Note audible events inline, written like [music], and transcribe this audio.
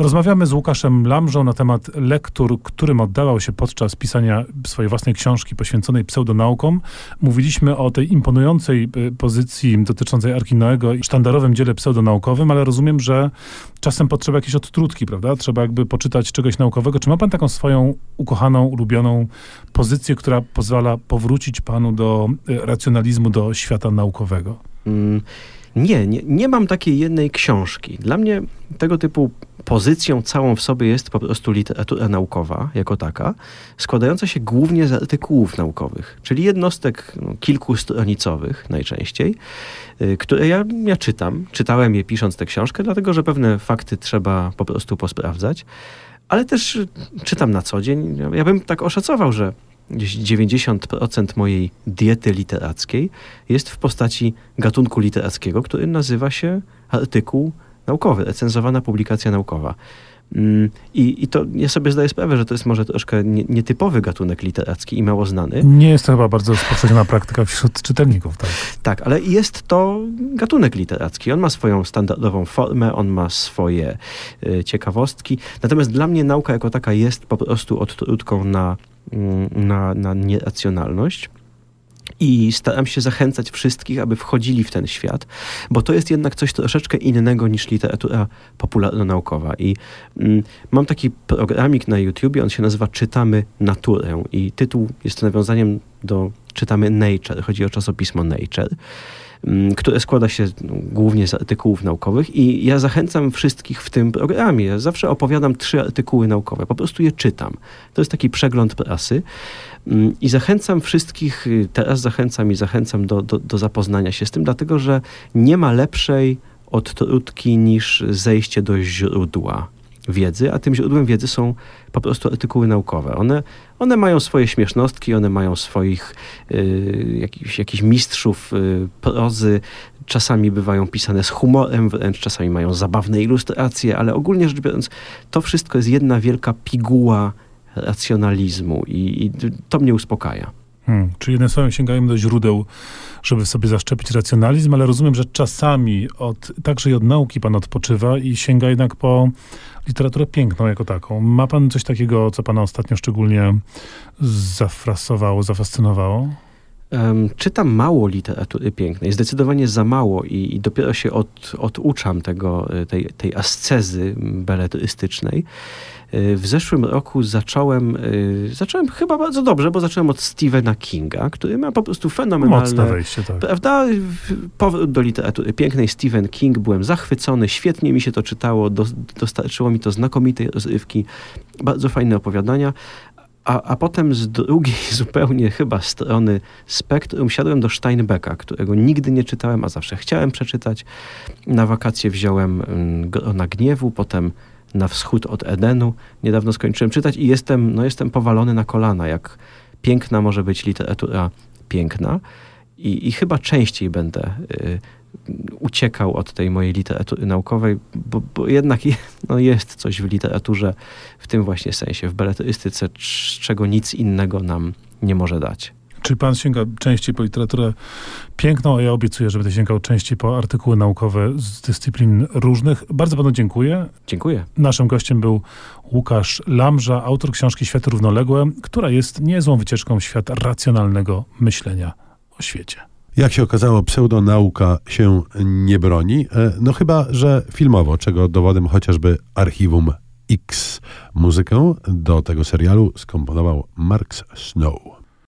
Rozmawiamy z Łukaszem Lamżą na temat lektur, którym oddawał się podczas pisania swojej własnej książki poświęconej pseudonaukom. Mówiliśmy o tej imponującej y, pozycji dotyczącej Arki Noego i sztandarowym dziele pseudonaukowym, ale rozumiem, że czasem potrzeba jakiejś odtrutki, prawda? Trzeba jakby poczytać czegoś naukowego. Czy ma pan taką swoją ukochaną, ulubioną pozycję, która pozwala powrócić panu do y, racjonalizmu, do świata naukowego? Mm, nie, nie, nie mam takiej jednej książki. Dla mnie tego typu pozycją całą w sobie jest po prostu literatura naukowa jako taka, składająca się głównie z artykułów naukowych, czyli jednostek no, kilkustronicowych najczęściej, y, które ja, ja czytam. Czytałem je pisząc tę książkę, dlatego że pewne fakty trzeba po prostu posprawdzać, ale też czytam na co dzień. Ja bym tak oszacował, że gdzieś 90% mojej diety literackiej jest w postaci gatunku literackiego, który nazywa się artykuł naukowy, recenzowana publikacja naukowa. Mm, I, I to ja sobie zdaję sprawę, że to jest może troszkę nie, nietypowy gatunek literacki i mało znany. Nie jest to chyba bardzo rozpowszechniona praktyka wśród czytelników, tak? Tak, ale jest to gatunek literacki. On ma swoją standardową formę, on ma swoje y, ciekawostki. Natomiast dla mnie nauka jako taka jest po prostu odtrutką na, na, na nieracjonalność. I staram się zachęcać wszystkich, aby wchodzili w ten świat, bo to jest jednak coś troszeczkę innego niż literatura popularno-naukowa. I mm, mam taki programik na YouTubie, on się nazywa Czytamy Naturę i tytuł jest nawiązaniem do Czytamy Nature, chodzi o czasopismo Nature. Mm, które składa się no, głównie z artykułów naukowych i ja zachęcam wszystkich w tym programie. Ja zawsze opowiadam trzy artykuły naukowe, po prostu je czytam. To jest taki przegląd prasy mm, i zachęcam wszystkich, y, teraz zachęcam i zachęcam do, do, do zapoznania się z tym, dlatego że nie ma lepszej odtrutki niż zejście do źródła wiedzy, a tym źródłem wiedzy są po prostu artykuły naukowe. One, one mają swoje śmiesznostki, one mają swoich y, jakichś, mistrzów y, prozy, czasami bywają pisane z humorem, wręcz czasami mają zabawne ilustracje, ale ogólnie rzecz biorąc, to wszystko jest jedna wielka piguła racjonalizmu i, i to mnie uspokaja. Hmm, czyli jednym słowem sięgajmy do źródeł, żeby sobie zaszczepić racjonalizm, ale rozumiem, że czasami od, także i od nauki pan odpoczywa i sięga jednak po literaturę piękną jako taką. Ma pan coś takiego, co pana ostatnio szczególnie zafrasowało, zafascynowało? Um, czytam mało literatury pięknej, zdecydowanie za mało i, i dopiero się od, oduczam tego, tej, tej ascezy beletrystycznej. Y, w zeszłym roku zacząłem, y, zacząłem chyba bardzo dobrze, bo zacząłem od Stephena Kinga, który ma po prostu fenomenalne... Mocne wejście, tak. Prawda? Powrót do literatury pięknej. Stephen King, byłem zachwycony, świetnie mi się to czytało, do, dostarczyło mi to znakomitej rozrywki, bardzo fajne opowiadania. A, a potem z drugiej [laughs] zupełnie chyba strony spektrum siadłem do Steinbecka, którego nigdy nie czytałem, a zawsze chciałem przeczytać. Na wakacje wziąłem mm, Grona Gniewu, potem na wschód od Edenu. Niedawno skończyłem czytać i jestem, no jestem powalony na kolana, jak piękna może być literatura piękna. I, i chyba częściej będę y, uciekał od tej mojej literatury naukowej, bo, bo jednak je, no jest coś w literaturze w tym właśnie sensie, w beletrystyce, czego nic innego nam nie może dać. Czy pan sięga częściej po literaturę piękną, a ja obiecuję, że będę sięgał częściej po artykuły naukowe z dyscyplin różnych. Bardzo panu dziękuję. Dziękuję. Naszym gościem był Łukasz Lamża, autor książki Światy Równoległe, która jest niezłą wycieczką w świat racjonalnego myślenia o świecie. Jak się okazało, pseudonauka się nie broni, e, no chyba, że filmowo, czego dowodem chociażby Archiwum X. Muzykę do tego serialu skomponował Mark Snow.